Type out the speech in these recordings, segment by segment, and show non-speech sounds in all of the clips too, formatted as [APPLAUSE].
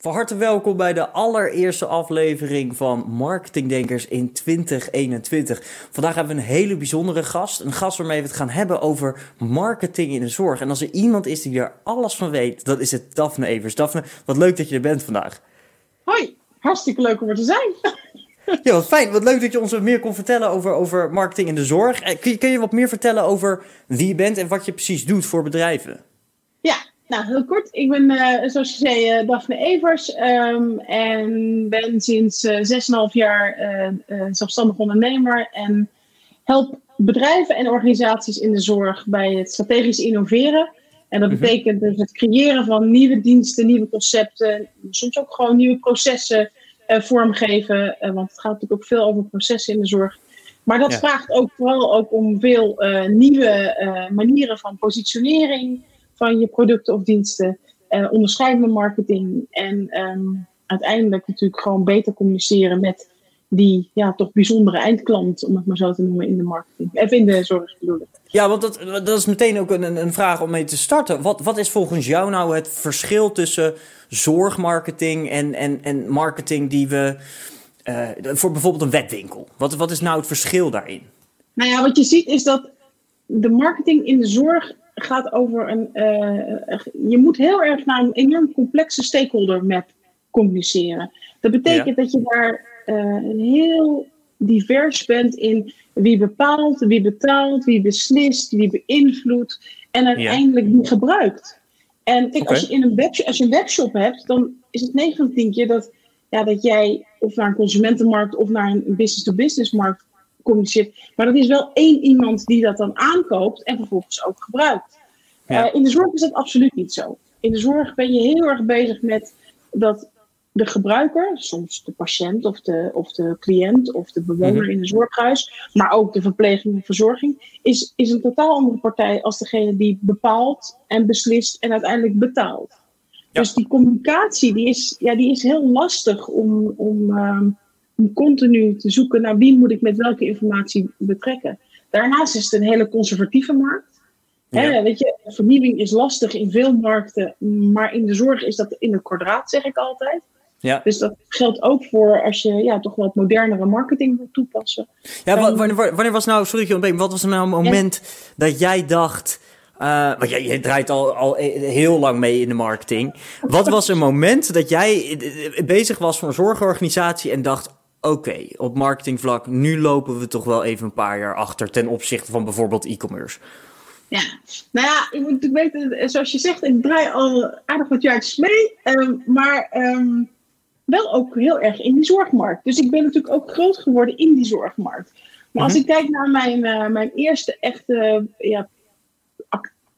Van harte welkom bij de allereerste aflevering van Marketingdenkers in 2021. Vandaag hebben we een hele bijzondere gast. Een gast waarmee we het gaan hebben over marketing in de zorg. En als er iemand is die er alles van weet, dan is het Daphne Evers. Daphne, wat leuk dat je er bent vandaag. Hoi, hartstikke leuk om er te zijn. [LAUGHS] Ja, wat fijn. Wat leuk dat je ons wat meer kon vertellen over, over marketing in de zorg. Eh, kun je, kun je wat meer vertellen over wie je bent en wat je precies doet voor bedrijven? Ja, nou, heel kort. Ik ben, uh, zoals je zei, uh, Daphne Evers. Um, en ben sinds uh, 6,5 jaar zelfstandig ondernemer. En help bedrijven en organisaties in de zorg bij het strategisch innoveren. En dat betekent dus het creëren van nieuwe diensten, nieuwe concepten. Soms ook gewoon nieuwe processen vormgeven. want het gaat natuurlijk ook veel over processen in de zorg. Maar dat ja. vraagt ook vooral ook om veel nieuwe manieren van positionering van je producten of diensten, uh, onderscheidende marketing en um, uiteindelijk natuurlijk gewoon beter communiceren met die ja, toch bijzondere eindklant, om het maar zo te noemen, in de marketing. Even in de zorg bedoel ik. Ja, want dat, dat is meteen ook een, een vraag om mee te starten. Wat, wat is volgens jou nou het verschil tussen zorgmarketing en, en, en marketing die we. Uh, voor bijvoorbeeld een webwinkel? Wat, wat is nou het verschil daarin? Nou ja, wat je ziet is dat de marketing in de zorg gaat over een. Uh, je moet heel erg naar een enorm complexe stakeholder map communiceren. Dat betekent ja. dat je daar uh, heel divers bent in wie bepaalt, wie betaalt, wie beslist, wie beïnvloedt en uiteindelijk ja. wie gebruikt. En kijk, okay. als, je in een webshop, als je een webshop hebt, dan is het 9 van 10 keer dat, ja, dat jij of naar een consumentenmarkt of naar een business-to-business markt communiceert. Maar dat is wel één iemand die dat dan aankoopt en vervolgens ook gebruikt. Ja. Uh, in de zorg is dat absoluut niet zo. In de zorg ben je heel erg bezig met dat de gebruiker, soms de patiënt of de, of de cliënt of de bewoner mm-hmm. in een zorghuis, maar ook de verpleging en verzorging, is, is een totaal andere partij als degene die bepaalt en beslist en uiteindelijk betaalt. Ja. Dus die communicatie die is, ja, die is heel lastig om, om, um, om continu te zoeken naar wie moet ik met welke informatie betrekken. Daarnaast is het een hele conservatieve markt. Ja. Hè, weet je, vernieuwing is lastig in veel markten, maar in de zorg is dat in het kwadraat, zeg ik altijd. Ja. Dus dat geldt ook voor als je ja, toch wat modernere marketing wil toepassen. Ja, wanneer, wanneer, was nou, sorry, wat was er nou een moment ja. dat jij dacht. Uh, want jij, jij draait al, al heel lang mee in de marketing. Wat was een moment dat jij bezig was voor een zorgorganisatie en dacht: oké, okay, op marketingvlak, nu lopen we toch wel even een paar jaar achter ten opzichte van bijvoorbeeld e-commerce? Ja, nou ja, ik moet natuurlijk weten, zoals je zegt, ik draai al aardig wat jaartjes mee, um, maar um, wel ook heel erg in die zorgmarkt. Dus ik ben natuurlijk ook groot geworden in die zorgmarkt. Maar als -hmm. ik kijk naar mijn, uh, mijn eerste echte ja,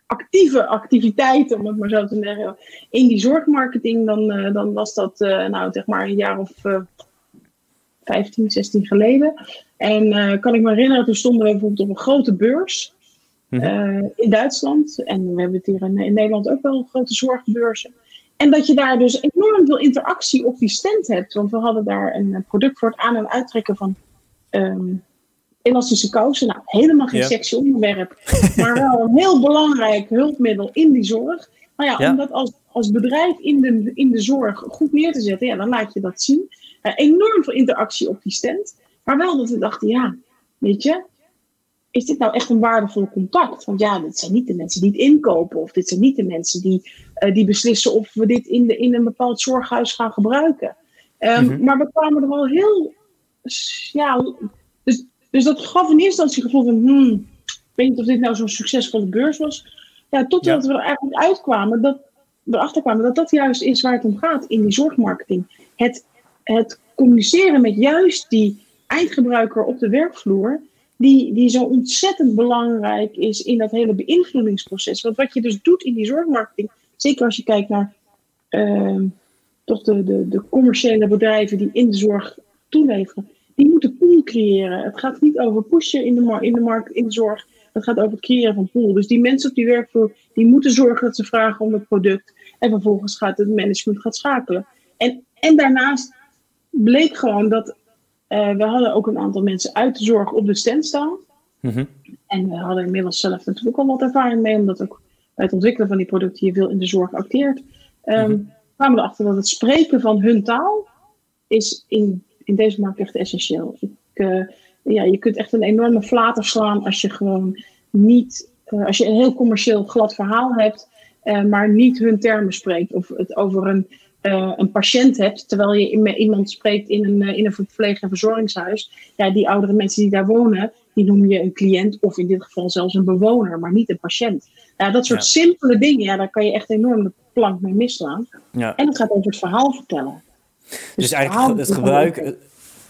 actieve activiteiten, om het maar zo te zeggen, in die zorgmarketing, dan, uh, dan was dat uh, nou zeg maar een jaar of 15, 16 geleden. En kan ik me herinneren, toen stonden we bijvoorbeeld op een grote beurs. Uh, in Duitsland. En we hebben het hier in, in, Nederland ook wel grote zorgbeurzen. En dat je daar dus enorm veel interactie op die stand hebt. Want we hadden daar een product voor het aan- en uittrekken van um, elastische kousen. Nou, helemaal geen ja. sexy onderwerp. maar wel een heel belangrijk hulpmiddel in die zorg. Nou ja, ja. om dat als, als bedrijf in de, in de zorg goed neer te zetten, ja, dan laat je dat zien. Uh, enorm veel interactie op die stand. Maar wel dat we dachten, ja, weet je, is dit nou echt een waardevol contact? Want ja, dit zijn niet de mensen die het inkopen, of dit zijn niet de mensen die, uh, die beslissen of we dit in, de, in een bepaald zorghuis gaan gebruiken. Um, mm-hmm. Maar we kwamen er wel heel. Ja, dus, dus dat gaf in eerste instantie het gevoel van. Hmm, ik weet niet of dit nou zo'n succesvolle beurs was. Ja, totdat ja. we er eigenlijk uitkwamen dat we erachter kwamen dat dat juist is waar het om gaat in die zorgmarketing. Het, het communiceren met juist die eindgebruiker op de werkvloer die, die zo ontzettend belangrijk is in dat hele beïnvloedingsproces. Want wat je dus doet in die zorgmarketing, zeker als je kijkt naar uh, toch de, de, commerciële bedrijven die in de zorg toeleveren, die moeten pool creëren. Het gaat niet over pushen in de, in de markt, in de zorg, Dat gaat over het creëren van pool. Dus die mensen op die werkvloer, die moeten zorgen dat ze vragen om het product. En vervolgens gaat het management gaat schakelen. En, en daarnaast bleek gewoon dat uh, we hadden ook een aantal mensen uit de zorg op de stand staan. Mhm. En we hadden inmiddels zelf natuurlijk al wat ervaring mee, omdat ook bij het ontwikkelen van die producten je veel in de zorg acteert. Um, kwamen we erachter dat het spreken van hun taal is in, in deze markt echt essentieel. Ik, uh, ja, je kunt echt een enorme flater slaan als je gewoon niet, uh, als je een heel commercieel glad verhaal hebt, maar niet hun termen spreekt. Of het over een, een patiënt hebt, terwijl je met iemand spreekt in een, in een verpleeg- en verzorgingshuis. Ja, die oudere mensen die daar wonen, die noem je een cliënt of in dit geval zelfs een bewoner, maar niet een patiënt. Ja, dat soort simpele dingen, ja, daar kan je echt enorm de plank mee misslaan. Ja. En het gaat over het verhaal vertellen. Dus, dus eigenlijk het gebruik,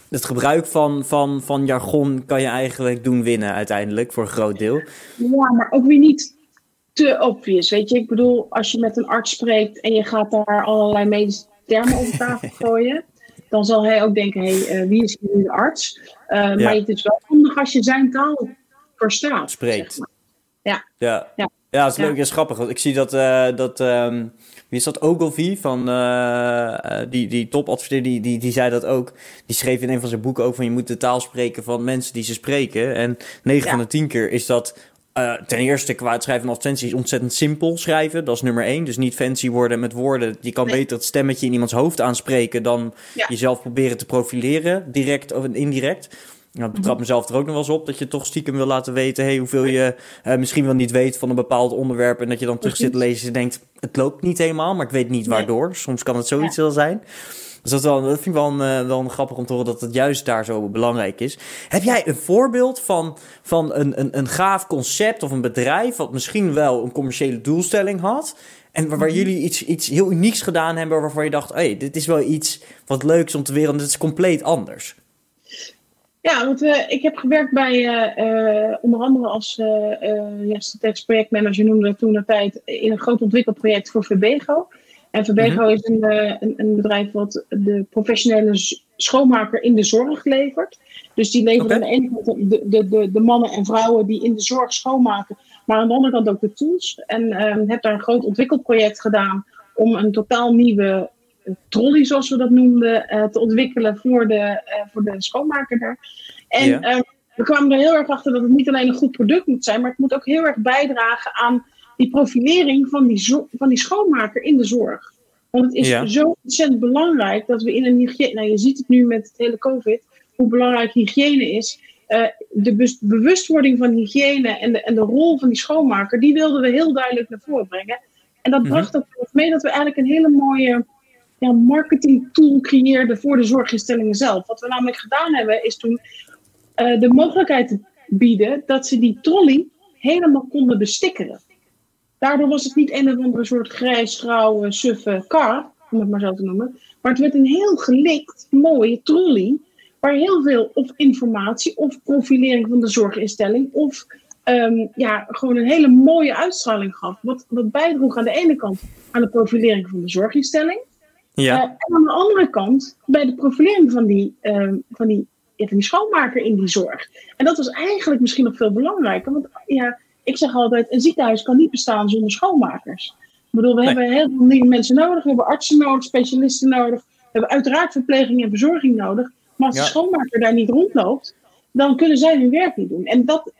het gebruik van, van, van jargon kan je eigenlijk doen winnen uiteindelijk, voor een groot deel. Ja, maar ook weer niet te obvious, weet je. Ik bedoel, als je met een arts spreekt en je gaat daar allerlei medische termen op tafel [LAUGHS] gooien... dan zal hij ook denken, hé, hey, uh, wie is hier de arts? Uh, ja. Maar het is wel handig als je zijn taal verstaat. Spreekt. Zeg maar. ja. ja. ja. Ja, dat is leuk en grappig. Ik zie dat, uh, dat um, wie is dat, Ogilvy van uh, die, die topadverteerder, die, die, die zei dat ook. Die schreef in een van zijn boeken ook van je moet de taal spreken van mensen die ze spreken. En 9 van de 10 keer is dat uh, ten eerste qua het schrijven van advertenties ontzettend simpel schrijven. Dat is nummer één. Dus niet fancy worden met woorden. Je kan beter het stemmetje in iemands hoofd aanspreken dan ja. jezelf proberen te profileren, direct of indirect. Nou, ik betrap mezelf er ook nog wel eens op dat je toch stiekem wil laten weten hey, hoeveel je uh, misschien wel niet weet van een bepaald onderwerp. En dat je dan terug zit lezen en denkt: het loopt niet helemaal, maar ik weet niet waardoor. Soms kan het zoiets wel zijn. Dus dat, wel, dat vind ik wel, een, uh, wel een grappig om te horen dat het juist daar zo belangrijk is. Heb jij een voorbeeld van, van een, een, een gaaf concept of een bedrijf wat misschien wel een commerciële doelstelling had? En waar, waar mhm. jullie iets, iets heel unieks gedaan hebben waarvan je dacht, hey, dit is wel iets wat leuks om te weren, dit is compleet anders. Ja, want uh, ik heb gewerkt bij uh, onder andere als uh, ja, projectmanager noemde ik toen de tijd in een groot ontwikkelproject voor Verbego. En Verbego mm is een, een, een, bedrijf wat de professionele schoonmaker in de zorg levert. Dus die levert okay. aan de ene kant de, de, de, de, mannen en vrouwen die in de zorg schoonmaken, maar aan de andere kant ook de tools. En heb daar een groot ontwikkelproject gedaan om een totaal nieuwe trolley, zoals we dat noemden, uh, te ontwikkelen voor de, uh, voor de schoonmaker daar. En uh, we kwamen er heel erg achter dat het niet alleen een goed product moet zijn, maar het moet ook heel erg bijdragen aan die profilering van die, van die schoonmaker in de zorg. Want het is ja. zo ontzettend belangrijk dat we in een hygiëne. Nou, je ziet het nu met het hele COVID, hoe belangrijk hygiëne is. Uh, de bewustwording van hygiëne en de, en de rol van die schoonmaker, die wilden we heel duidelijk naar voren brengen. En dat bracht ook mee dat we eigenlijk een hele mooie ja, marketing tool creëerde voor de zorginstellingen zelf. Wat we namelijk gedaan hebben, is toen uh, de mogelijkheid te bieden dat ze die trolley helemaal konden bestikkeren. Daardoor was het niet een of andere soort grijs, grauwe, suffe kar, om het maar zo te noemen. Maar het werd een heel gelikt, mooie trolley. Waar heel veel of informatie of profilering van de zorginstelling. Of um, ja, gewoon een hele mooie uitstraling gaf. Wat, wat bijdroeg aan de ene kant aan de profilering van de zorginstelling. Ja. Uh, en aan de andere kant bij de profilering van die, uh, van, die, ja, van die schoonmaker in die zorg. En dat was eigenlijk misschien nog veel belangrijker. Want ja, ik zeg altijd, een ziekenhuis kan niet bestaan zonder schoonmakers. Ik bedoel, we nee. hebben heel veel nieuwe mensen nodig. We hebben artsen nodig, specialisten nodig. We hebben uiteraard verpleging en verzorging nodig. Maar als ja. de schoonmaker daar niet rondloopt, dan kunnen zij hun werk niet doen. En dat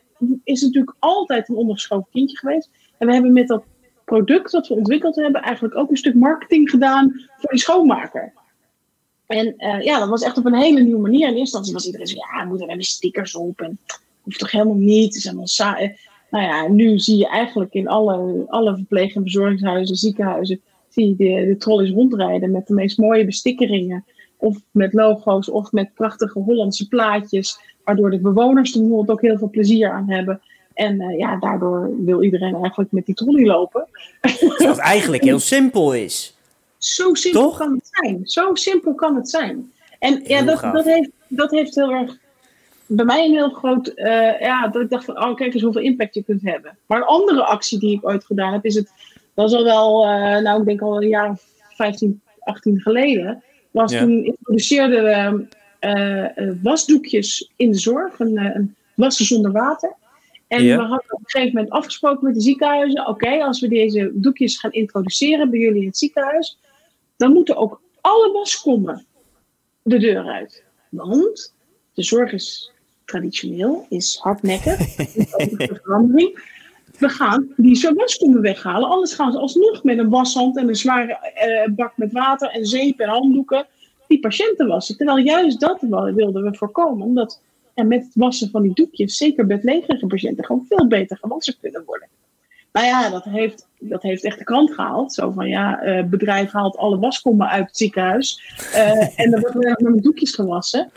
is natuurlijk altijd een ondergeschoven kindje geweest. En we hebben met dat product dat we ontwikkeld hebben eigenlijk ook een stuk marketing gedaan voor die schoonmaker. En uh, ja, dat was echt op een hele nieuwe manier. In eerste instantie was iedereen zo, ja, moet er hebben stickers op en hoeft toch helemaal niet. Het is helemaal saai. Nou ja, nu zie je eigenlijk in alle, alle verpleeg- en verzorgingshuizen, ziekenhuizen, zie je de, de trolleys rondrijden met de meest mooie bestikkeringen. Of met logo's, of met prachtige Hollandse plaatjes. Waardoor de bewoners er bijvoorbeeld ook heel veel plezier aan hebben. En uh, ja, daardoor wil iedereen eigenlijk met die trolley lopen. Wat eigenlijk heel simpel is. Zo simpel Toch? kan het zijn. Zo simpel kan het zijn. En ja, dat, dat, heeft, dat heeft heel erg bij mij een heel groot. Uh, ja, dat ik dacht van, oh, kijk eens hoeveel impact je kunt hebben. Maar een andere actie die ik ooit gedaan heb, is het. Dat is al wel, uh, nou, ik denk al een jaar of 15, 18 geleden. Was ja. toen introduceerden we wasdoekjes in de zorg, een, een wassen zonder water. En we hadden op een gegeven moment afgesproken met de ziekenhuizen. Oké, als we deze doekjes gaan introduceren bij jullie in het ziekenhuis, dan moeten ook alle waskommen de deur uit. Want de zorg is traditioneel, is hardnekkig, verandering. We gaan die waskommen weghalen. Anders gaan ze alsnog met een washand en een zware eh, bak met water en zeep en handdoeken die patiënten wassen. Terwijl juist dat wilden we voorkomen. Omdat en met het wassen van die doekjes, zeker bedlegerige patiënten, gewoon veel beter gewassen kunnen worden. Nou ja, dat heeft, dat heeft echt de krant gehaald. Zo van ja, uh, bedrijf haalt alle waskommen uit het ziekenhuis. Uh, en dan wordt er met doekjes gewassen.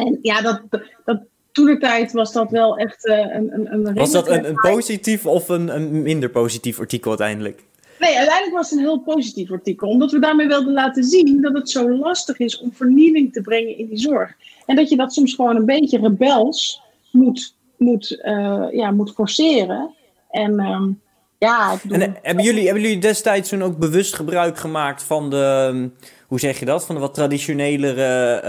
En ja, dat, dat, toen de tijd was dat wel echt uh, een, een, een. Was dat een, een positief of een, een minder positief artikel uiteindelijk? Nee, uiteindelijk was het een heel positief artikel. Omdat we daarmee wilden laten zien dat het zo lastig is om vernieuwing te brengen in die zorg. En dat je dat soms gewoon een beetje rebels moet, moet, uh, ja, moet forceren. En um, ja, ik bedoel, en, hebben, jullie, hebben jullie destijds toen ook bewust gebruik gemaakt van de hoe zeg je dat, van de wat traditionelere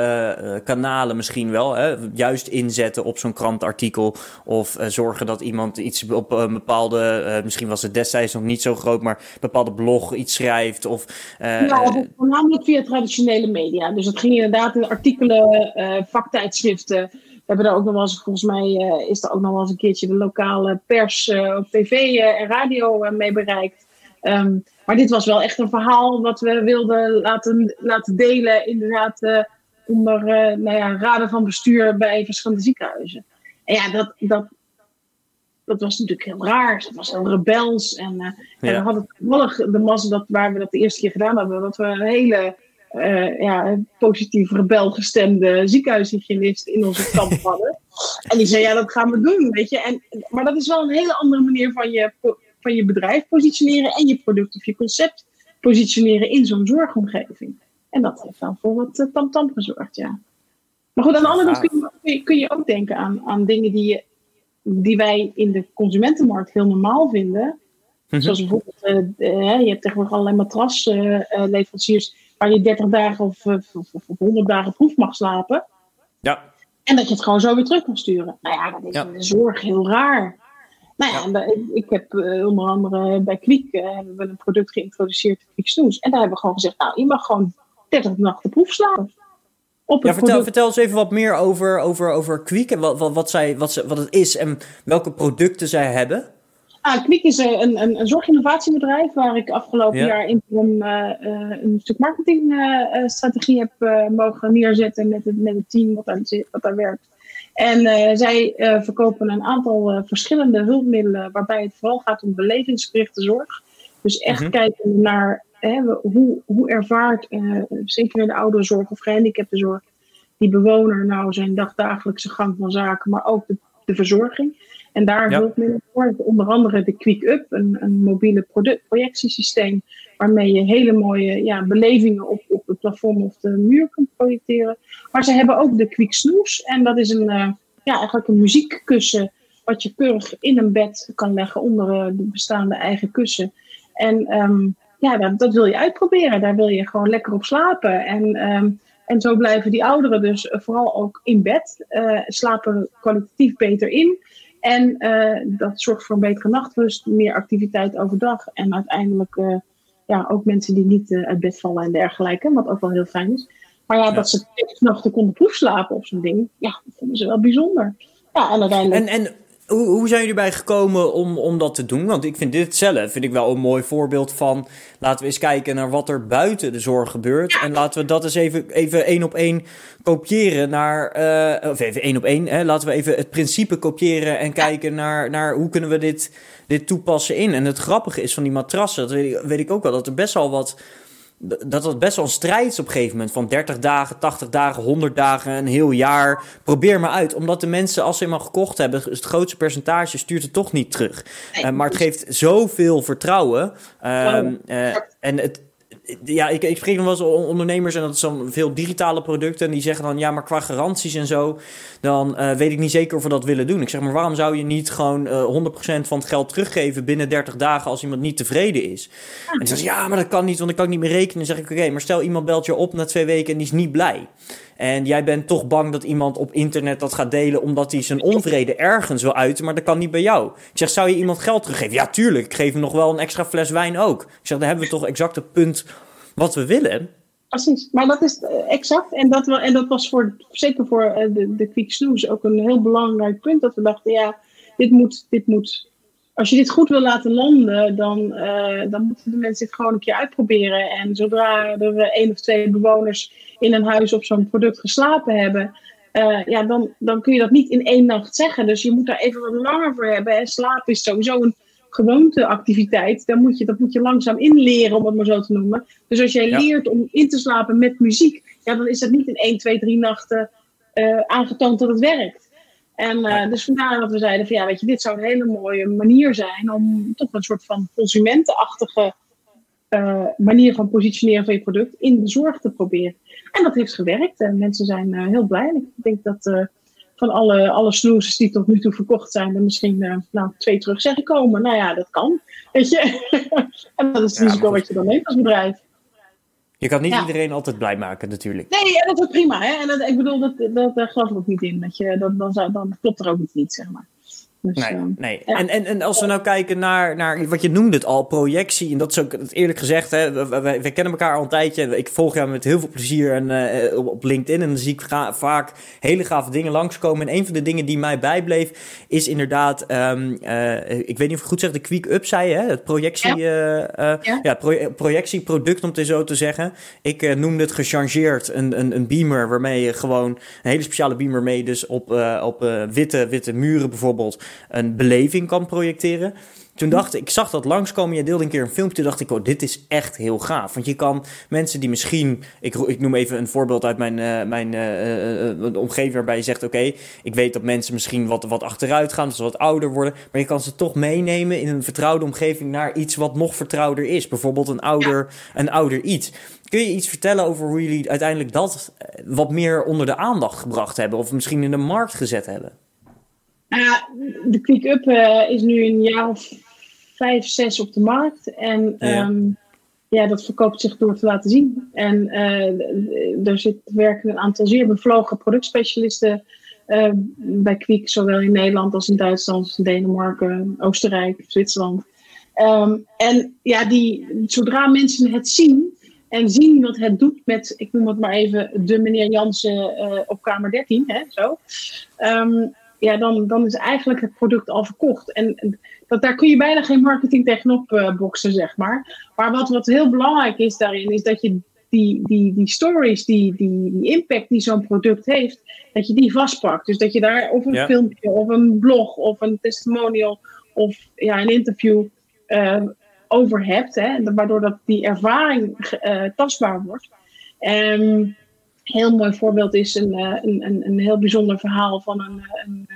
uh, kanalen misschien wel. Hè? Juist inzetten op zo'n krantartikel of uh, zorgen dat iemand iets op een bepaalde, misschien was het destijds nog niet zo groot, maar een bepaalde blog iets schrijft. Of, ja, voornamelijk via traditionele media. Dus het ging inderdaad in artikelen, vaktijdschriften. We hebben daar ook nog wel eens, volgens mij is er ook nog wel eens een keertje de lokale pers op tv en radio mee bereikt. Um, maar dit was wel echt een verhaal wat we wilden laten, laten delen, inderdaad, uh, onder uh, nou ja, raden van bestuur bij verschillende ziekenhuizen. En ja, dat, dat, dat was natuurlijk heel raar. Het was heel rebels. En, uh, en we hadden toevallig de massa dat, waar we dat de eerste keer gedaan hebben, dat we een hele ja, positief rebelgestemde ziekenhuishygiënist in onze kamp hadden. [LAUGHS] En die zei, ja, dat gaan we doen, weet je. En, maar dat is wel een hele andere manier van je van je bedrijf positioneren en je product of je concept positioneren in zo'n zorgomgeving. En dat heeft wel voor wat uh, tamtam gezorgd, ja. Maar goed, aan de andere kant kun je, kun je ook denken aan, aan dingen die, je, die wij in de consumentenmarkt heel normaal vinden. Mhm. Zoals bijvoorbeeld, uh, je hebt tegenwoordig allerlei matrasleveranciers waar je 30 dagen of, of, of, 100 dagen proef mag slapen. Ja. En dat je het gewoon zo weer terug kan sturen. Nou ja, dat is in de zorg heel raar. Nou ja, ik heb uh, onder andere bij Kwiek uh, hebben we een product geïntroduceerd, Kwiek Snoes. En daar hebben we gewoon gezegd, nou, je mag gewoon 30 nachten proef slaan. ja, vertel, vertel eens even wat meer over, over, over Kwiek en wat, wat, wat, zij, wat, wat het is en welke producten zij hebben. Ah, Kwiek is een, een, een zorginnovatiebedrijf waar ik afgelopen jaar in een, uh, een stuk marketingstrategie heb mogen neerzetten met het, met het team wat daar, wat daar werkt. En uh, zij uh, verkopen een aantal uh, verschillende hulpmiddelen, waarbij het vooral gaat om belevingsgerichte zorg. Dus echt mm kijken naar hè, hoe, hoe ervaart, zeker in de ouderenzorg of gehandicaptenzorg, die bewoner nou zijn dagdagelijkse gang van zaken, maar ook de, de verzorging. En daar ja. hulpmiddelen voor. Onder andere de Quick Up, een, een mobiele projectiesysteem, waarmee je hele mooie ja, belevingen op, op het plafond of de muur kunt projecteren. Maar ze hebben ook de Quick Snoes. En dat is een, uh, ja, eigenlijk een muziekkussen wat je keurig in een bed kan leggen onder uh, de bestaande eigen kussen. En um, ja, dat, dat, wil je uitproberen. Daar wil je gewoon lekker op slapen. En, um, en zo blijven die ouderen dus vooral ook in bed. Uh, slapen kwalitatief beter in. En dat zorgt voor een betere nachtrust, meer activiteit overdag. En uiteindelijk ja, ook mensen die niet uit bed vallen en dergelijke. Wat ook wel heel fijn is. Maar ja, dat ze nachten konden proefslapen op zo'n ding, ja, dat vonden ze wel bijzonder. Ja, en uiteindelijk... En, en hoe, hoe zijn jullie bij gekomen om, om dat te doen? Want ik vind dit zelf vind ik wel een mooi voorbeeld van... laten we eens kijken naar wat er buiten de zorg gebeurt. En laten we dat eens even, even één op één kopiëren naar... Uh, of even één op één, hè, laten we even het principe kopiëren... en kijken naar, naar hoe kunnen we dit, dit toepassen in. En het grappige is van die matrassen, dat weet ik, weet ik ook wel... dat er best wel wat dat het best wel een strijd is op een gegeven moment. Van 30 dagen, 80 dagen, 100 dagen, een heel jaar. Probeer maar uit. Omdat de mensen, als ze eenmaal gekocht hebben, het grootste percentage stuurt het toch niet terug. Uh, maar het geeft zoveel vertrouwen. Uh, uh, en het, ja, ik, ik spreek nog wel eens ondernemers en dat dan veel digitale producten. En die zeggen dan, ja, maar qua garanties en zo, dan uh, weet ik niet zeker of we dat willen doen. Ik zeg, maar waarom zou je niet gewoon uh, 100% van het geld teruggeven binnen 30 dagen als iemand niet tevreden is? En dan zeggen ze, ja, maar dat kan niet, want ik kan niet meer rekenen. Dan zeg ik, oké, maar stel iemand belt je op na twee weken en die is niet blij. En jij bent toch bang dat iemand op internet dat gaat delen omdat hij zijn onvrede ergens wil uiten, maar dat kan niet bij jou. Ik zeg, zou je iemand geld teruggeven? Ja, tuurlijk. Ik geef hem nog wel een extra fles wijn ook. Ik zeg, dan hebben we toch exact het punt wat we willen. Precies, maar dat is eh, exact. En dat, en dat was voor, zeker voor eh, de, de Quick ook een heel belangrijk punt. Dat we dachten, ja, dit moet, dit moet als je dit goed wil laten landen, dan, uh, dan moeten de mensen dit gewoon een keer uitproberen. En zodra er één of twee bewoners in een huis op zo'n product geslapen hebben, uh, ja, dan, dan kun je dat niet in één nacht zeggen. Dus je moet daar even wat langer voor hebben. En slaap is sowieso een gewoonteactiviteit. Dan moet je, dat moet je langzaam inleren, om het maar zo te noemen. Dus als jij leert om in te slapen met muziek, ja, dan is dat niet in 1, 2, 3 nachten uh, aangetoond dat het werkt. En uh, dus vandaar dat we zeiden van ja, weet je, dit zou een hele mooie manier zijn om toch een soort van consumentenachtige uh, manier van positioneren van je product in de zorg te proberen. En dat heeft gewerkt en mensen zijn uh, heel blij. Ik denk dat van alle, alle snoezes die tot nu toe verkocht zijn, er misschien nou, twee terug zijn gekomen. Nou ja, dat kan. Weet je? [LAUGHS] en dat is het risico wat je dan neemt als bedrijf. Je kan niet iedereen altijd blij maken, natuurlijk. Nee, en dat is prima. Hè? En dat, ik bedoel, dat, dat, daar geloof ik ook niet in. Dat je, dat, dan, zou, dan klopt er ook niet, niet zeg maar. Dus, nee, uh, nee. Ja. En, en, en als we nou kijken naar, naar wat je noemde het al, projectie. En dat is ook eerlijk gezegd, hè, we, kennen elkaar al een tijdje. Ik volg jou met heel veel plezier en, uh, op LinkedIn. En dan zie ik vaak hele gave dingen langskomen. En een van de dingen die mij bijbleef, is inderdaad, um, uh, ik weet niet of ik goed zeg, de Quick Up zei je, het projectie, ja. ja. ja pro, projectieproduct om het zo te zeggen. Ik noemde het gechangeerd, een, een, een beamer waarmee je gewoon, een hele speciale beamer mee, dus op, op witte, witte muren bijvoorbeeld een beleving kan projecteren. Toen dacht ik, ik zag dat langskomen. Je deelde een keer een filmpje. Toen dacht ik, oh, dit is echt heel gaaf. Want je kan mensen die misschien. Ik, ik noem even een voorbeeld uit mijn, uh, mijn uh, uh, omgeving. Waarbij je zegt: Oké, ik weet dat mensen misschien wat, wat achteruit gaan. Dat ze wat ouder worden. Maar je kan ze toch meenemen in een vertrouwde omgeving. naar iets wat nog vertrouwder is. Bijvoorbeeld een ouder, ja. een ouder iets. Kun je iets vertellen over hoe jullie uiteindelijk dat wat meer onder de aandacht gebracht hebben? Of misschien in de markt gezet hebben? Uh, de Quick Up uh, is nu een jaar of vijf, zes op de markt. En ja. Um, ja, dat verkoopt zich door te laten zien. En uh, er zit, werken een aantal zeer bevlogen productspecialisten bij Quick, zowel in Nederland als in Duitsland, als in Denemarken, Oostenrijk, Zwitserland. Um, en ja, die, zodra mensen het zien en zien wat het doet met, ik noem het maar even, de meneer Jansen op kamer 13, hè, zo. Um, ja, dan, dan is eigenlijk het product al verkocht. En dat, daar kun je bijna geen marketing tegenop uh, boksen, zeg maar. Maar wat, wat heel belangrijk is daarin, is dat je die, die, die stories, die, die, die impact die zo'n product heeft, dat je die vastpakt. Dus dat je daar of een ja. filmpje, of een blog, of een testimonial, of ja, een interview uh, over hebt. Hè, waardoor dat die ervaring uh, tastbaar wordt. Um, heel mooi voorbeeld is een, een, een, een heel bijzonder verhaal van een, een,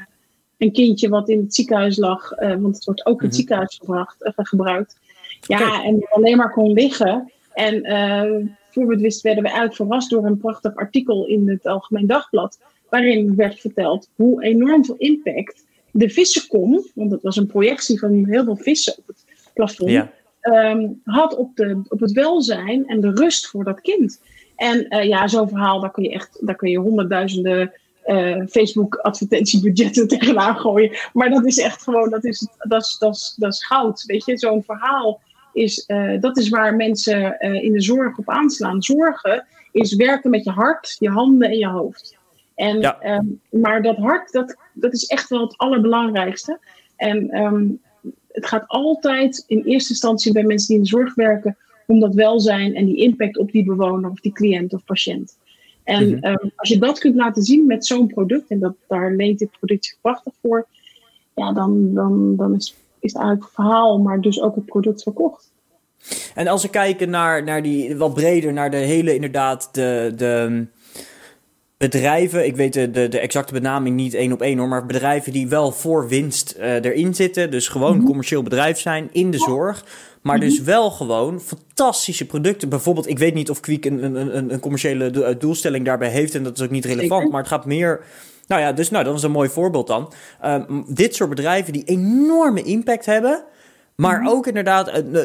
een, kindje wat in het ziekenhuis lag, uh, want het wordt ook in het mm-hmm. ziekenhuis gebracht, uh, gebruikt. Ja, en alleen maar kon liggen. En uh, voor we het wisten werden we eigenlijk verrast door een prachtig artikel in het Algemeen Dagblad, waarin werd verteld hoe enorm veel impact de vissenkom, want het was een projectie van heel veel vissen op het plafond, ja. um, had op, de, op het welzijn en de rust voor dat kind. En uh, ja, zo'n verhaal, daar kun je echt, daar kun je honderdduizenden uh, Facebook-advertentiebudgetten [LAUGHS] tegenaan gooien. Maar dat is echt gewoon, dat is, dat is, dat is, dat is goud. Weet je, zo'n verhaal is, uh, dat is waar mensen in de zorg op aanslaan. Zorgen is werken met je hart, je handen en je hoofd. En, ja. um, maar dat hart, dat, dat is echt wel het allerbelangrijkste. En um, het gaat altijd in eerste instantie bij mensen die in de zorg werken om dat welzijn en die impact op die bewoner of die cliënt of patiënt. En mm-hmm. um, als je dat kunt laten zien met zo'n product, en dat, daar leent dit product zich prachtig voor, ja, dan, dan, dan is, is het eigenlijk het verhaal, maar dus ook het product verkocht. En als we kijken naar, naar die wat breder, naar de hele inderdaad, de, de bedrijven, ik weet de, de, de, exacte benaming niet één op één hoor, maar bedrijven die wel voor winst uh, erin zitten, dus gewoon mm-hmm. commercieel bedrijf zijn in de zorg. Maar dus mhm. wel gewoon fantastische producten. Bijvoorbeeld, ik weet niet of Quick een, een, een commerciële eh, doelstelling daarbij heeft. En dat is ook niet relevant. Zeker. Maar het gaat meer. Nou ja, dus nou, dat is een mooi voorbeeld dan. Um, dit soort bedrijven die enorme impact hebben. Maar mhm. ook inderdaad uh,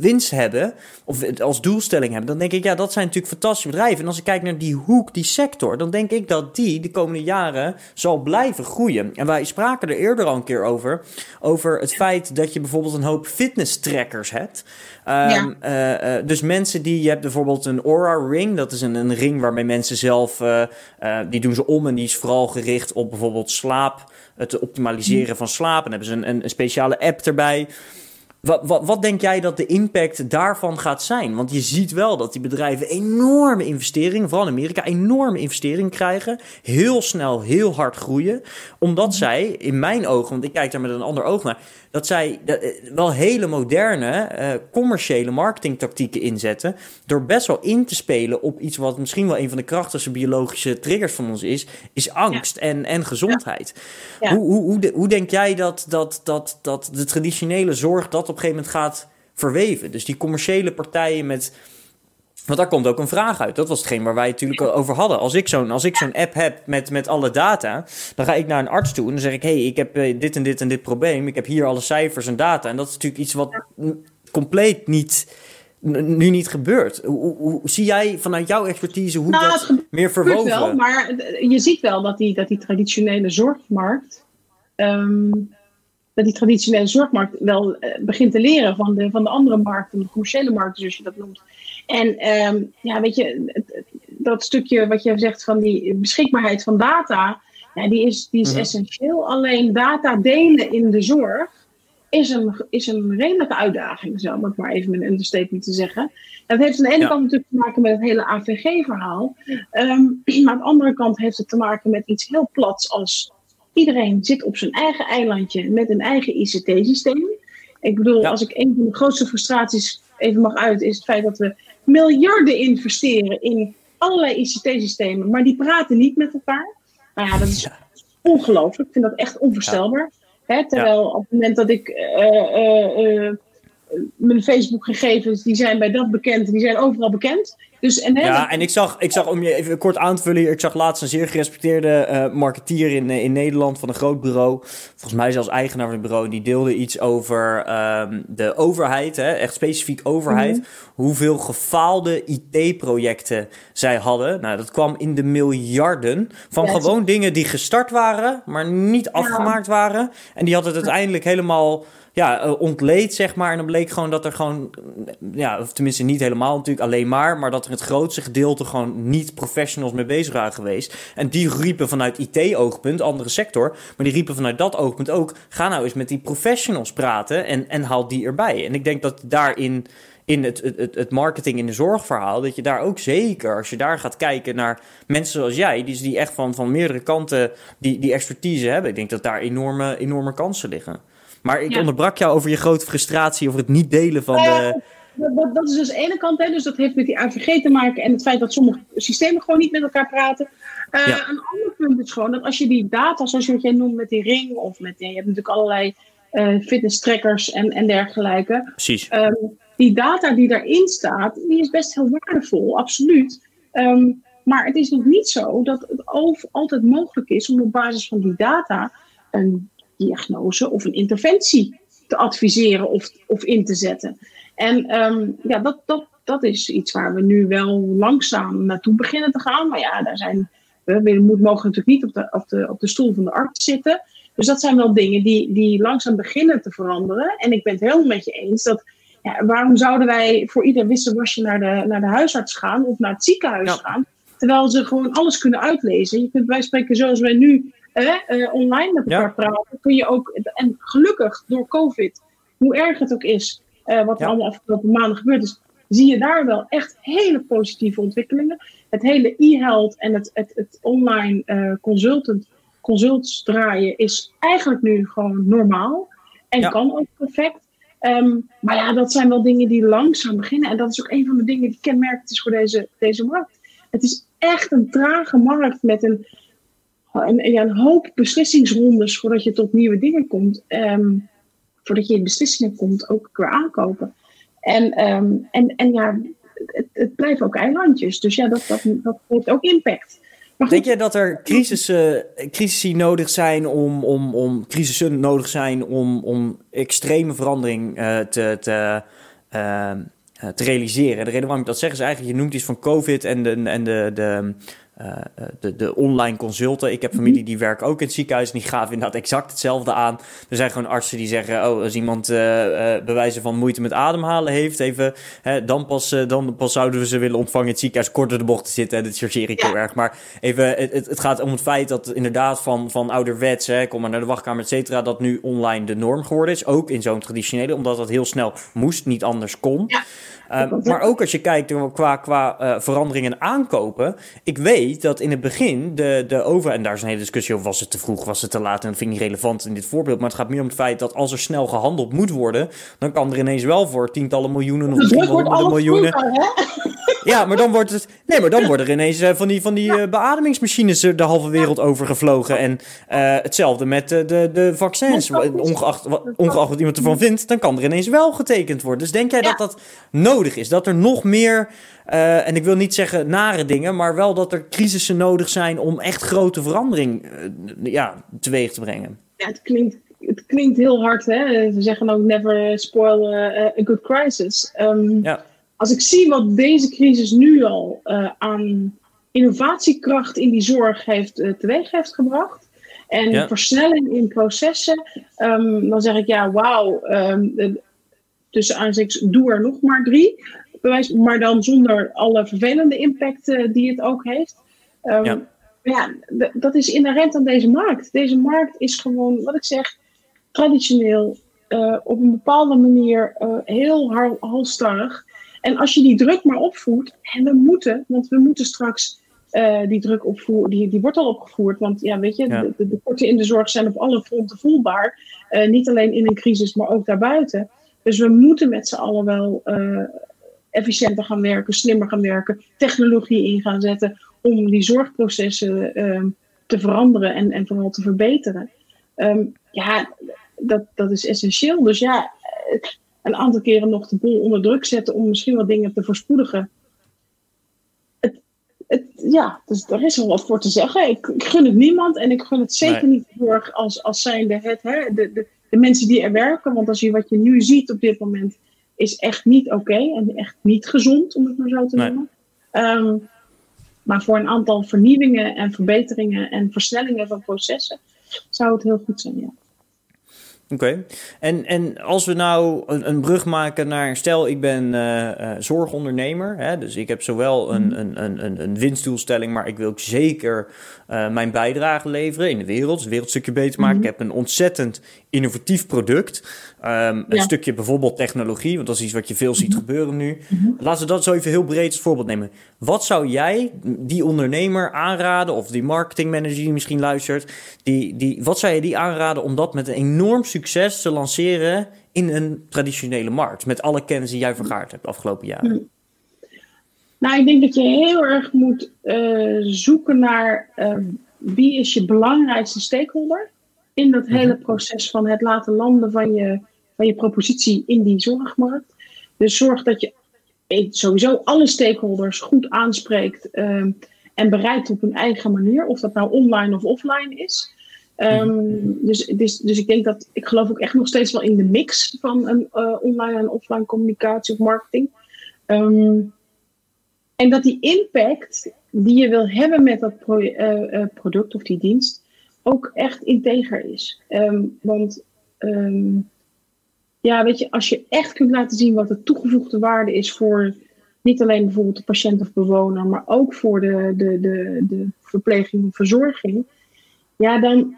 winst hebben, of als doelstelling hebben, dan denk ik, ja, dat zijn natuurlijk fantastische bedrijven. En als ik kijk naar die hoek, die sector, dan denk ik dat die de komende jaren zal blijven groeien. En wij spraken er eerder al een keer over, over het feit dat je bijvoorbeeld een hoop fitness trackers hebt. Um, dus mensen die, je hebt bijvoorbeeld een Aura Ring, dat is een, een ring waarmee mensen zelf, die doen ze om en die is vooral gericht op bijvoorbeeld slaap het optimaliseren van slaap. En hebben ze een, een, een speciale app erbij. Wat, wat, wat, denk jij dat de impact daarvan gaat zijn? Want je ziet wel dat die bedrijven enorme investeringen, vooral in Amerika, enorme investeringen krijgen. Heel snel, heel hard groeien. Omdat zij, in mijn ogen, want ik kijk daar met een ander oog naar, dat zij eh, wel hele moderne uh, commerciële marketingtactieken inzetten. Door best wel in te spelen op iets wat misschien wel een van de krachtigste biologische triggers van ons is, is angst en, en gezondheid. Hoe, hoe, hoe, hoe, denk jij dat, dat, dat, dat de traditionele zorg dat op een gegeven moment gaat verweven? Dus die commerciële partijen met want daar komt ook een vraag uit. Dat was hetgeen waar wij het natuurlijk over hadden. Als ik zo'n zo'n app heb met, met alle data, dan ga ik naar een arts toe en dan zeg ik: hey, ik heb eh, dit en dit en dit probleem. Ik heb hier alle cijfers en data. En dat is natuurlijk iets wat compleet niet, nu niet gebeurt. Hoe, hoe, zie jij vanuit jouw expertise hoe nou, dat meer verwoven? Wel, maar je ziet wel dat die, dat die traditionele zorgmarkt. Ehm, dat die traditionele zorgmarkt wel eh, begint te leren van de, van de andere markten, de commerciële markten, zoals je dat noemt. En um, ja, weet je, dat stukje wat je zegt van die beschikbaarheid van data, ja, die is, die is mhm. essentieel. Alleen data delen in de zorg is een, is een redelijke uitdaging, zo om het maar even met een understatement te zeggen. Dat heeft aan de ene kant natuurlijk te maken met het hele AVG-verhaal. Um, [CLEARS THROAT] maar aan de andere kant heeft het te maken met iets heel plats als iedereen zit op zijn eigen eilandje met een eigen ICT-systeem. Ik bedoel, als ik een van de grootste frustraties even mag uit, is het feit dat we miljarden investeren in allerlei ICT-systemen, maar die praten niet met elkaar. Nou ja, dat is ongelooflijk. Ik vind dat echt onvoorstelbaar. Hè, terwijl op het moment dat ik uh, uh, uh, mijn Facebook-gegevens, die zijn bij dat bekend, die zijn overal bekend. Dus, en, ja, en ik zag, ik zag, om je even kort aan te vullen, ik zag laatst een zeer gerespecteerde uh, marketeer in, in Nederland van een groot bureau. Volgens mij zelfs eigenaar van het bureau. Die deelde iets over um, de overheid, hè, echt specifiek overheid. Mhm. Hoeveel gefaalde IT-projecten zij hadden. Nou, dat kwam in de miljarden. Van gewoon dingen die gestart waren, maar niet afgemaakt waren. En die had het uiteindelijk helemaal ja, uh, ontleed, zeg maar. En dan bleek gewoon dat er gewoon, ja, of tenminste niet helemaal natuurlijk alleen maar, maar dat er het grootste gedeelte gewoon niet professionals mee bezig waren geweest. En die riepen vanuit IT-oogpunt, andere sector, maar die riepen vanuit dat oogpunt ook, ga nou eens met die professionals praten en, en haal die erbij. En ik denk dat daarin in het, het, het marketing in de zorgverhaal, dat je daar ook zeker, als je daar gaat kijken naar mensen zoals jij, die, die echt van, van meerdere kanten die, die expertise hebben, ik denk dat daar enorme, enorme kansen liggen. Maar ik onderbrak jou over je grote frustratie over het niet delen van de... Dat, dat, is dus de ene kant, hè, dus dat heeft met die AVG te maken en het feit dat sommige systemen gewoon niet met elkaar praten. Uh, Een ander punt is gewoon dat als je die data, zoals je wat jij noemt met die ring, of met, je hebt natuurlijk allerlei uh, fitness trackers en, en dergelijke. Precies. Um, die data die daarin staat, die is best heel waardevol, absoluut. Um, maar het is nog niet zo dat het altijd mogelijk is om op basis van die data een diagnose of een interventie te adviseren of, of in te zetten. En um, ja, dat, dat, dat is iets waar we nu wel langzaam naartoe beginnen te gaan. Maar ja, daar zijn, we, we mogen natuurlijk niet op de, op, de, op de stoel van de arts zitten. Dus dat zijn wel dingen die, die langzaam beginnen te veranderen. En ik ben het helemaal met je eens dat. Ja, waarom zouden wij voor ieder wisselwasje naar de, naar de huisarts gaan of naar het ziekenhuis gaan? Terwijl ze gewoon alles kunnen uitlezen. Je kunt bij spreken zoals wij nu uh, online met elkaar praten, kun je ook, en gelukkig door COVID, hoe erg het ook is, uh, wat er allemaal afgelopen maanden gebeurd is, zie je daar wel echt hele positieve ontwikkelingen. Het hele e-health en het, het, het online uh, consultant, consults draaien is eigenlijk nu gewoon normaal en kan ook perfect. Um, maar ja, dat zijn wel dingen die langzaam beginnen. En dat is ook een van de dingen die kenmerkend is voor deze, deze markt. Het is echt een trage markt met een en, ja, een hoop beslissingsrondes voordat je tot nieuwe dingen komt. Um, voordat je in beslissingen komt, ook weer aankopen. En, um, en, en ja, het, het blijven ook eilandjes. Dus ja, dat, dat, dat heeft ook impact. Denk jij dat er crisissen, crisissen nodig zijn om, om, om crisissen nodig zijn om, om extreme verandering uh, te, te, uh, te realiseren? De reden waarom ik dat zeg is eigenlijk, je noemt iets van COVID en de, en de, de uh, de, de online consulten. Ik heb familie mhm. die werken ook in het ziekenhuis en die gaven inderdaad exact hetzelfde aan. Er zijn gewoon artsen die zeggen: Oh, als iemand uh, uh, bewijzen van moeite met ademhalen heeft, even, hè, dan, pas, dan pas zouden we ze willen ontvangen in het ziekenhuis. Korter de bocht te zitten, en dat chargeer ik heel erg. Maar even, het, het gaat om het feit dat inderdaad van, van ouderwets, hè, kom maar naar de wachtkamer, et cetera, dat nu online de norm geworden is. Ook in zo'n traditionele, omdat dat heel snel moest, niet anders kon. Ja. Ehm, maar ook als je kijkt qua, qua uh, veranderingen aankopen. Ik weet dat in het begin de, de over... En daar is een hele discussie over, was het te vroeg, was het te laat? En dat vind ik niet relevant in dit voorbeeld. Maar het gaat meer om het feit dat als er snel gehandeld moet worden... dan kan er ineens wel voor tientallen miljoenen of misschien honderden miljoenen... Ja, maar dan wordt het. Nee, maar dan worden er ineens uh, van die, van die uh, beademingsmachines de halve wereld overgevlogen. En uh, hetzelfde met de, de, de vaccins. Ongeacht, ongeacht wat iemand ervan vindt, dan kan er ineens wel getekend worden. Dus denk jij dat dat nodig is? Dat er nog meer. en ik wil niet zeggen nare dingen, maar wel dat er crisissen nodig zijn om echt grote verandering ja, teweeg te brengen. Ja, het klinkt, het klinkt heel hard, hè? Ze zeggen ook never spoil a good crisis. Um, ja als ik zie wat deze crisis nu al aan innovatiekracht in die zorg heeft, teweeg heeft gebracht. En versnelling in processen. Um, dan zeg ik ja, wauw. Um, tussen aanzichts, doe er nog maar drie. Bewijs, maar dan zonder alle vervelende impact uh, die het ook heeft. Um, ja, ja dat is inherent aan deze markt. Deze markt is gewoon, wat ik zeg, traditioneel. op een bepaalde manier heel halstarrig. En als je die druk maar opvoert, en we moeten, want we moeten straks uh, die druk opvoeren, die, die wordt al opgevoerd. Want ja, weet je, De, de, de in de zorg zijn op alle fronten voelbaar. Uh, niet alleen in een crisis, maar ook daarbuiten. Dus we moeten met z'n allen wel uh, efficiënter gaan werken, slimmer gaan werken, technologie in gaan zetten om die zorgprocessen ehm, te veranderen en, en vooral te verbeteren. Um, ja, dat, dat is essentieel. Dus ja, een aantal keren nog de boel onder druk zetten om misschien wat dingen te verspoedigen. Het, het, ja, dus er is wel wat voor te zeggen. Ik, ik, gun het niemand en ik gun het zeker niet voor als, als zijnde het, hè, de, de, de mensen die er werken. Want als je wat je nu ziet op dit moment is echt niet oké en echt niet gezond, om het maar zo te noemen. Ehm, maar voor een aantal vernieuwingen en verbeteringen en versnellingen van processen zou het heel goed zijn, ja. Oké. En, en als we nou een, een brug maken naar, stel ik ben uh, uh, zorgondernemer, hè, dus ik heb zowel een, mhm. een, een, een winstdoelstelling, maar ik wil ook zeker uh, mijn bijdrage leveren in de wereld, het wereldstukje beter maken. Mm Ik heb een ontzettend innovatief product, um, een stukje bijvoorbeeld technologie, want dat is iets wat je veel ziet mhm. gebeuren nu. Mm Laten we dat zo even heel breed als voorbeeld nemen. Wat zou jij die ondernemer aanraden, of die marketingmanager die misschien luistert, die, die, wat zou je die aanraden om dat met een enorm succes te lanceren in een traditionele markt, met alle kennis die jij vergaard hebt de afgelopen jaren? Mhm. Nou, ik denk dat je heel erg moet uh, zoeken naar uh, wie is je belangrijkste stakeholder in dat hele mhm. proces van het laten landen van je, van je propositie in die zorgmarkt. Dus zorg dat je sowieso alle stakeholders goed aanspreekt um, en bereikt op hun eigen manier, of dat nou online of offline is. Um, dus, dus, dus ik denk dat ik geloof ook echt nog steeds wel in de mix van een uh, online en offline communicatie of marketing. Um, en dat die impact die je wil hebben met dat pro uh, product of die dienst ook echt integer is. Um, want um, ja, weet je, als je echt kunt laten zien wat de toegevoegde waarde is voor niet alleen bijvoorbeeld de patiënt of bewoner, maar ook voor de, de, de, de verpleging of verzorging, ja, dan,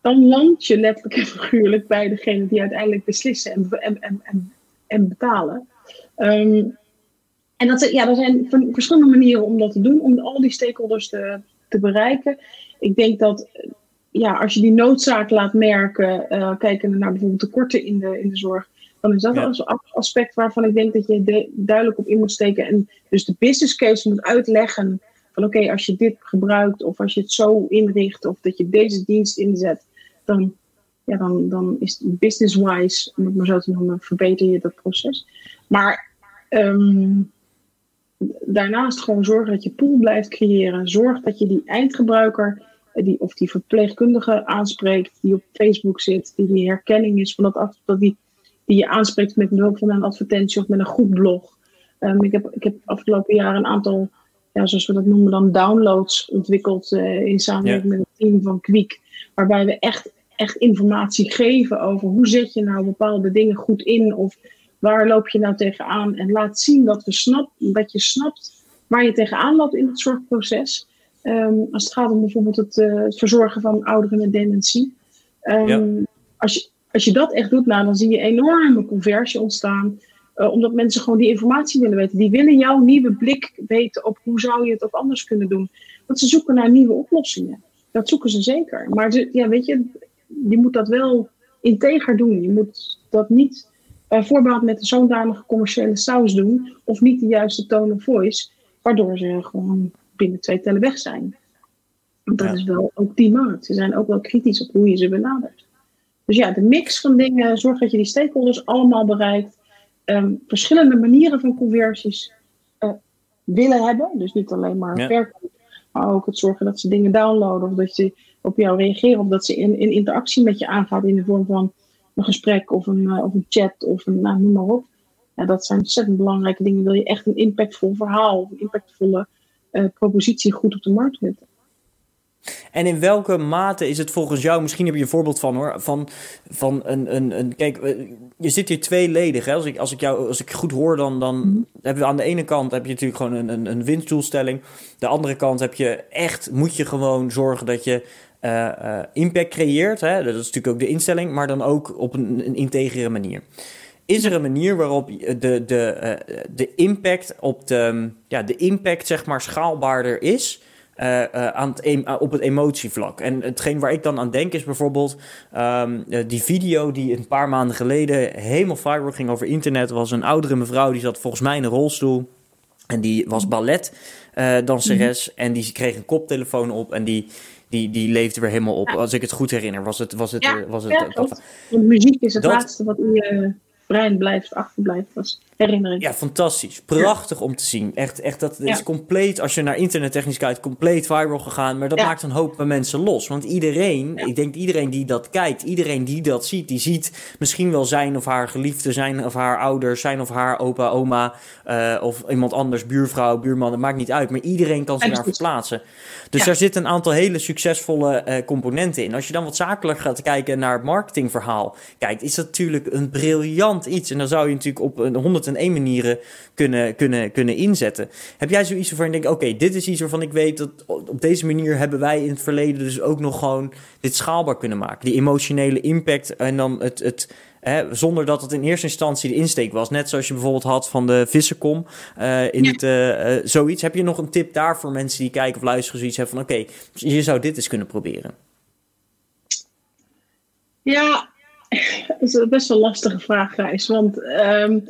dan land je letterlijk en figuurlijk bij degene die uiteindelijk beslissen en, en, en, en, en betalen. Um, en dat, ja, er zijn verschillende manieren om dat te doen, om al die stakeholders te, te bereiken. Ik denk dat ja, als je die noodzaak laat merken, uh, kijken naar bijvoorbeeld tekorten in de, in de zorg, dan is dat ja. een aspect waarvan ik denk dat je duidelijk op in moet steken. En dus de business case moet uitleggen van oké, als je dit gebruikt of als je het zo inricht of dat je deze dienst inzet, dan, ja, dan, dan is business-wise, om het maar zo te noemen, verbeter je dat proces. Maar um, daarnaast gewoon zorgen dat je pool blijft creëren. Zorg dat je die eindgebruiker die, of die verpleegkundige aanspreekt, die op Facebook zit, die die herkenning is van dat, dat die, die je aanspreekt met behulp van een advertentie of met een goed blog. Um, ik, heb, ik heb afgelopen jaar een aantal, ja, zoals we dat noemen, dan downloads ontwikkeld uh, in samenwerking met het team van Kwiek. Waarbij we echt, echt informatie geven over hoe zet je nou bepaalde dingen goed in of waar loop je nou tegenaan. En laat zien dat, we snap, dat je snapt waar je tegenaan loopt in het zorgproces. Ehm, als het gaat om bijvoorbeeld het, uh, verzorgen van ouderen met dementie. Um, als, je, als je dat echt doet, nou, dan zie je enorme conversie ontstaan. Uh, omdat mensen gewoon die informatie willen weten. Die willen jouw nieuwe blik weten op hoe zou je het ook anders kunnen doen. Want ze zoeken naar nieuwe oplossingen. Dat zoeken ze zeker. Maar ze, ja, weet je, je moet dat wel integer doen. Je moet dat niet bijvoorbeeld met een zodanige commerciële saus doen. Of niet de juiste tone of voice. Waardoor ze gewoon binnen twee tellen weg zijn. Want dat is wel ook die markt. Ze zijn ook wel kritisch op hoe je ze benadert. Dus ja, de mix van dingen, zorg dat je die stakeholders allemaal bereikt. Ehm, verschillende manieren van conversies uh, willen hebben. Dus niet alleen maar ja. verkoop, maar ook het zorgen dat ze dingen downloaden of dat ze op jou reageren of dat ze in, in interactie met je aangaat in de vorm van een gesprek of een, uh, of een chat of een, nou, noem maar op. Ja, dat zijn ontzettend belangrijke dingen. Wil je echt een impactvol verhaal een impactvolle propositie goed op de markt zetten. En in welke mate is het volgens jou, misschien heb je een voorbeeld van hoor, van, van een, een, een kijk, eh, je zit hier tweeledig. Hè? Als, ik, als, ik jou, als ik goed hoor, dan, dan mm hebben we aan de ene kant heb je natuurlijk gewoon een, een, een winstdoelstelling. De andere kant heb je echt, moet je gewoon zorgen dat je uh, uh, impact creëert. Hè? Dat is natuurlijk ook de instelling, maar dan ook op een, een integere manier. Is er een manier waarop de, de, uh, de impact op de, ja, de impact zeg maar schaalbaarder is uh, uh, aan het, op het emotievlak? En hetgeen waar ik dan aan denk is bijvoorbeeld um, die video die een paar maanden geleden helemaal viral ging over internet. was een oudere mevrouw die zat volgens mij in een rolstoel. En die was balletdanseres mm -hmm. en die kreeg een koptelefoon op en die die, die leefde weer helemaal op. Ja. Als ik het goed herinner, was het. Was het, ja, was het, ja, dat, muziek is het dat, laatste wat je brein blijft, achterblijft als herinnering. Ja, fantastisch. Prachtig om te zien. Echt, echt dat is compleet, als je naar internettechnisch kijkt, compleet viral gegaan. Maar dat maakt een hoop mensen los. Want iedereen, ik denk iedereen die dat kijkt, iedereen die dat ziet, die ziet misschien wel zijn of haar geliefde, zijn of haar ouders, zijn of haar opa, oma, uh, of iemand anders, buurvrouw, buurman, dat maakt niet uit. Maar iedereen kan zich daar verplaatsen. Dus daar zitten een aantal hele succesvolle uh, componenten in. Als je dan wat zakelijk gaat kijken naar het marketingverhaal, kijkt, is dat natuurlijk een briljant iets. En dan zou je natuurlijk op een 101 manieren kunnen, kunnen, kunnen inzetten. Heb jij zoiets waarvan je denkt, oké, okay, dit is iets waarvan ik weet dat op deze manier hebben wij in het verleden dus ook nog gewoon dit schaalbaar kunnen maken. Die emotionele impact en dan het, het Hè, zonder dat het in eerste instantie de insteek was. Net zoals je bijvoorbeeld had van de Vissenkom. Uh, in ja. het, uh, uh, zoiets. Heb je nog een tip daar voor mensen die kijken of luisteren zoiets hebben van... oké, okay, je zou dit eens kunnen proberen. Ja, [LAUGHS] dat is een best wel lastige vraag, Gijs. Want um,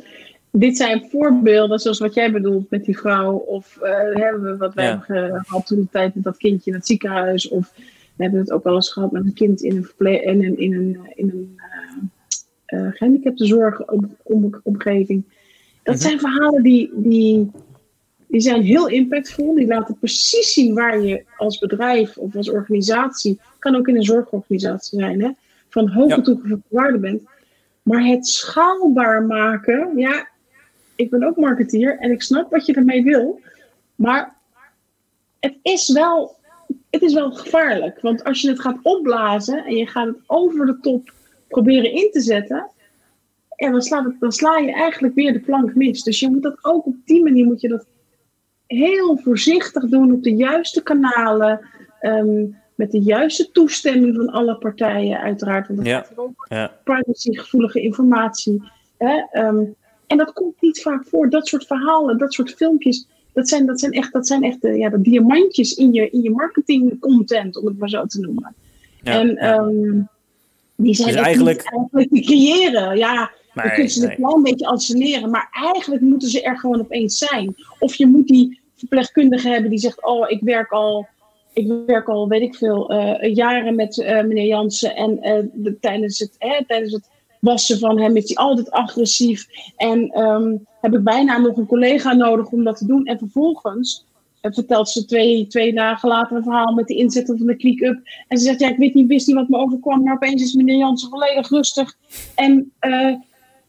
dit zijn voorbeelden zoals wat jij bedoelt met die vrouw. Of hebben we wat wij ja. hebben gehad toen de tijd met dat kindje in het ziekenhuis. Of we hebben het ook wel eens gehad met een kind in een, verple- in een, in een, in een uh, gehandicaptenzorgomgeving. Dat zijn verhalen die, die, die zijn heel impactvol. Die laten precies zien waar je als bedrijf of als organisatie, kan ook in een zorgorganisatie zijn, hè, van hoge ja. toegevoegde waarde bent. Maar het schaalbaar maken, ja, ik ben ook marketeer en ik snap wat je ermee wil. Maar het is wel, het is wel gevaarlijk. Want als je het gaat opblazen en je gaat het over de top proberen in te zetten, en dan, slaat het, dan sla je eigenlijk weer de plank mis. Dus je moet dat ook op die manier moet je dat heel voorzichtig doen op de juiste kanalen. Um, met de juiste toestemming van alle partijen, uiteraard. Want dat ja. gaat ook ja. privacygevoelige informatie. Hè? Um, en dat komt niet vaak voor. Dat soort verhalen, dat soort filmpjes. Dat zijn, dat zijn echt, dat zijn echt de, ja, de diamantjes in je, in je marketing content, om het maar zo te noemen. Ja, en um, die zijn dus echt eigenlijk... niet eigenlijk te creëren. Ja, Nee, dan kun je ze nee. het wel een beetje anseneren, maar eigenlijk moeten ze er gewoon opeens zijn. Of je moet die verpleegkundige hebben die zegt: Oh, ik werk al, ik werk al weet ik veel, uh, jaren met uh, meneer Jansen. En uh, de, tijdens, het, tijdens het wassen van hem? Is hij altijd agressief? En ehm, heb ik bijna nog een collega nodig om dat te doen? En vervolgens uh, vertelt ze twee, twee dagen later een verhaal met de inzetten van de click-up. En ze zegt, ja, ik weet niet, wist niet wat me overkwam, maar opeens is meneer Jansen volledig rustig. En, uh,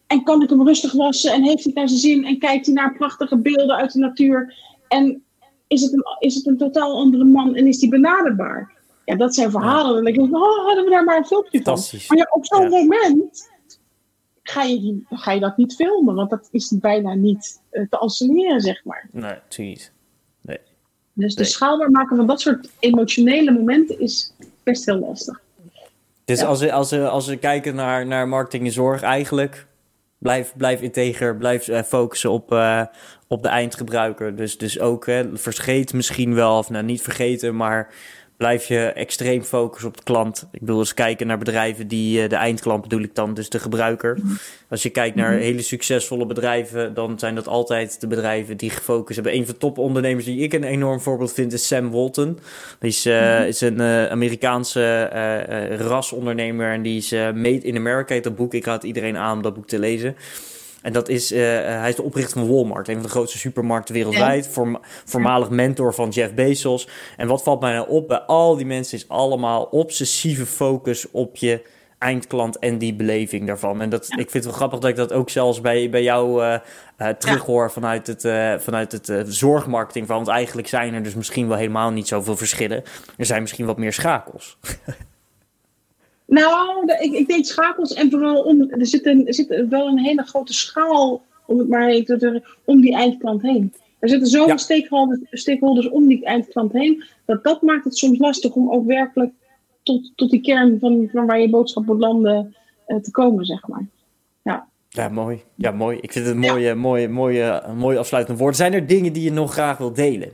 en kan ik hem rustig wassen? En heeft hij naar zijn zin? En kijkt hij naar prachtige beelden uit de natuur? En is het een, is het een totaal andere man en is die benaderbaar? Ja, dat zijn verhalen. En denk ik, oh, hadden we daar maar een filmpje van. Maar ja, op zo'n ja. moment ga je, die, ga je dat niet filmen, want dat is bijna niet uh, te anseneren, zeg maar. Nee, precies. Nee. Dus de nee. schaalbaar maken van dat soort emotionele momenten is best heel lastig. Dus ja. als, we, als, we, als we kijken naar, naar marketing en zorg eigenlijk, blijf, blijf integer, blijf uh, focussen op, uh, op de eindgebruiker. Dus, dus ook, hè, vergeet misschien wel, of nou niet vergeten, maar blijf je extreem focussen op de klant. Ik bedoel, eens kijken naar bedrijven die uh, de eindklant bedoel ik dan, dus de gebruiker. Als je kijkt naar hele succesvolle bedrijven, dan zijn dat altijd de bedrijven die gefocust hebben. Een van de topondernemers die ik een enorm voorbeeld vind is Sam Walton. Die is, uh, is een uh, Amerikaanse rasondernemer en die is Made in America, heet dat boek. Ik raad iedereen aan om dat boek te lezen. En dat is, uh, hij is de oprichter van Walmart, een van de grootste supermarkten wereldwijd. Voorm, voormalig mentor van Jeff Bezos. En wat valt mij nou op bij al die mensen is allemaal obsessieve focus op je eindklant en die beleving daarvan. En dat, ja. ik vind het wel grappig dat ik dat ook zelfs bij, bij jou uh, uh, terughoor ja. vanuit het, uh, vanuit het zorgmarketing. Want eigenlijk zijn er dus misschien wel helemaal niet zoveel verschillen. Er zijn misschien wat meer schakels. [LAUGHS] Nou, ik, ik denk schakels en vooral om, er zit, een, er zit wel een hele grote schaal, om het maar even om die eindklant heen. Er zitten zoveel ja. stakeholders, stakeholders om die eindklant heen, dat dat maakt het soms lastig om ook werkelijk tot, tot die kern van, van waar je boodschap moet landen uh, te komen, zeg maar. Ja. Ja, mooi. Ja, mooi. Ik vind het een mooie, ja. mooie, mooie, mooie afsluitend woord. Zijn er dingen die je nog graag wilt delen?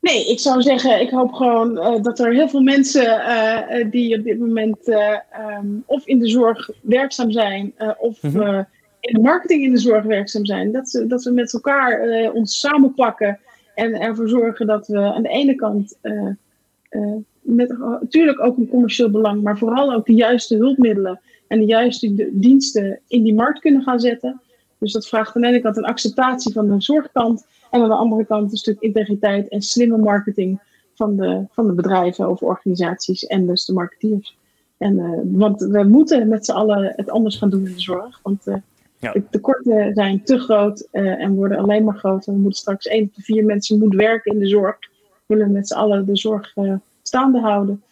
Nee, ik zou zeggen, ik hoop gewoon uh, dat er heel veel mensen uh, die op dit moment uh, um, of in de zorg werkzaam zijn, of mm -hmm. in de marketing in de zorg werkzaam zijn, dat, ze, dat we met elkaar ons samenpakken en ervoor zorgen dat we aan de ene kant met natuurlijk ook een commercieel belang, maar vooral ook de juiste hulpmiddelen en de juiste diensten in die markt kunnen gaan zetten. Dus dat vraagt aan de ene kant een acceptatie van de zorgkant. En aan de andere kant een stuk integriteit en slimme marketing van de, van de bedrijven of organisaties en dus de marketeers. En, uh, want we moeten met z'n allen het anders gaan doen in de zorg. Want uh, ja. de tekorten zijn te groot uh, en worden alleen maar groter. We moeten straks één op de vier mensen moet werken in de zorg. We willen met z'n allen de zorg staande houden.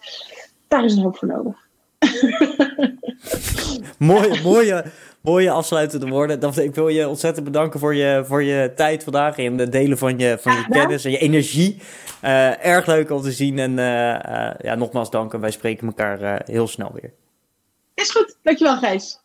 Daar is een hoop voor nodig. [LAUGHS] mooie, mooie, mooie afsluitende woorden. Dan, ik wil je ontzettend bedanken voor je, voor je tijd vandaag en het delen van je, van je kennis en je energie. Uh, erg leuk om te zien en uh, uh, ja, nogmaals dank en wij spreken elkaar heel snel weer. Is goed, dankjewel Gijs.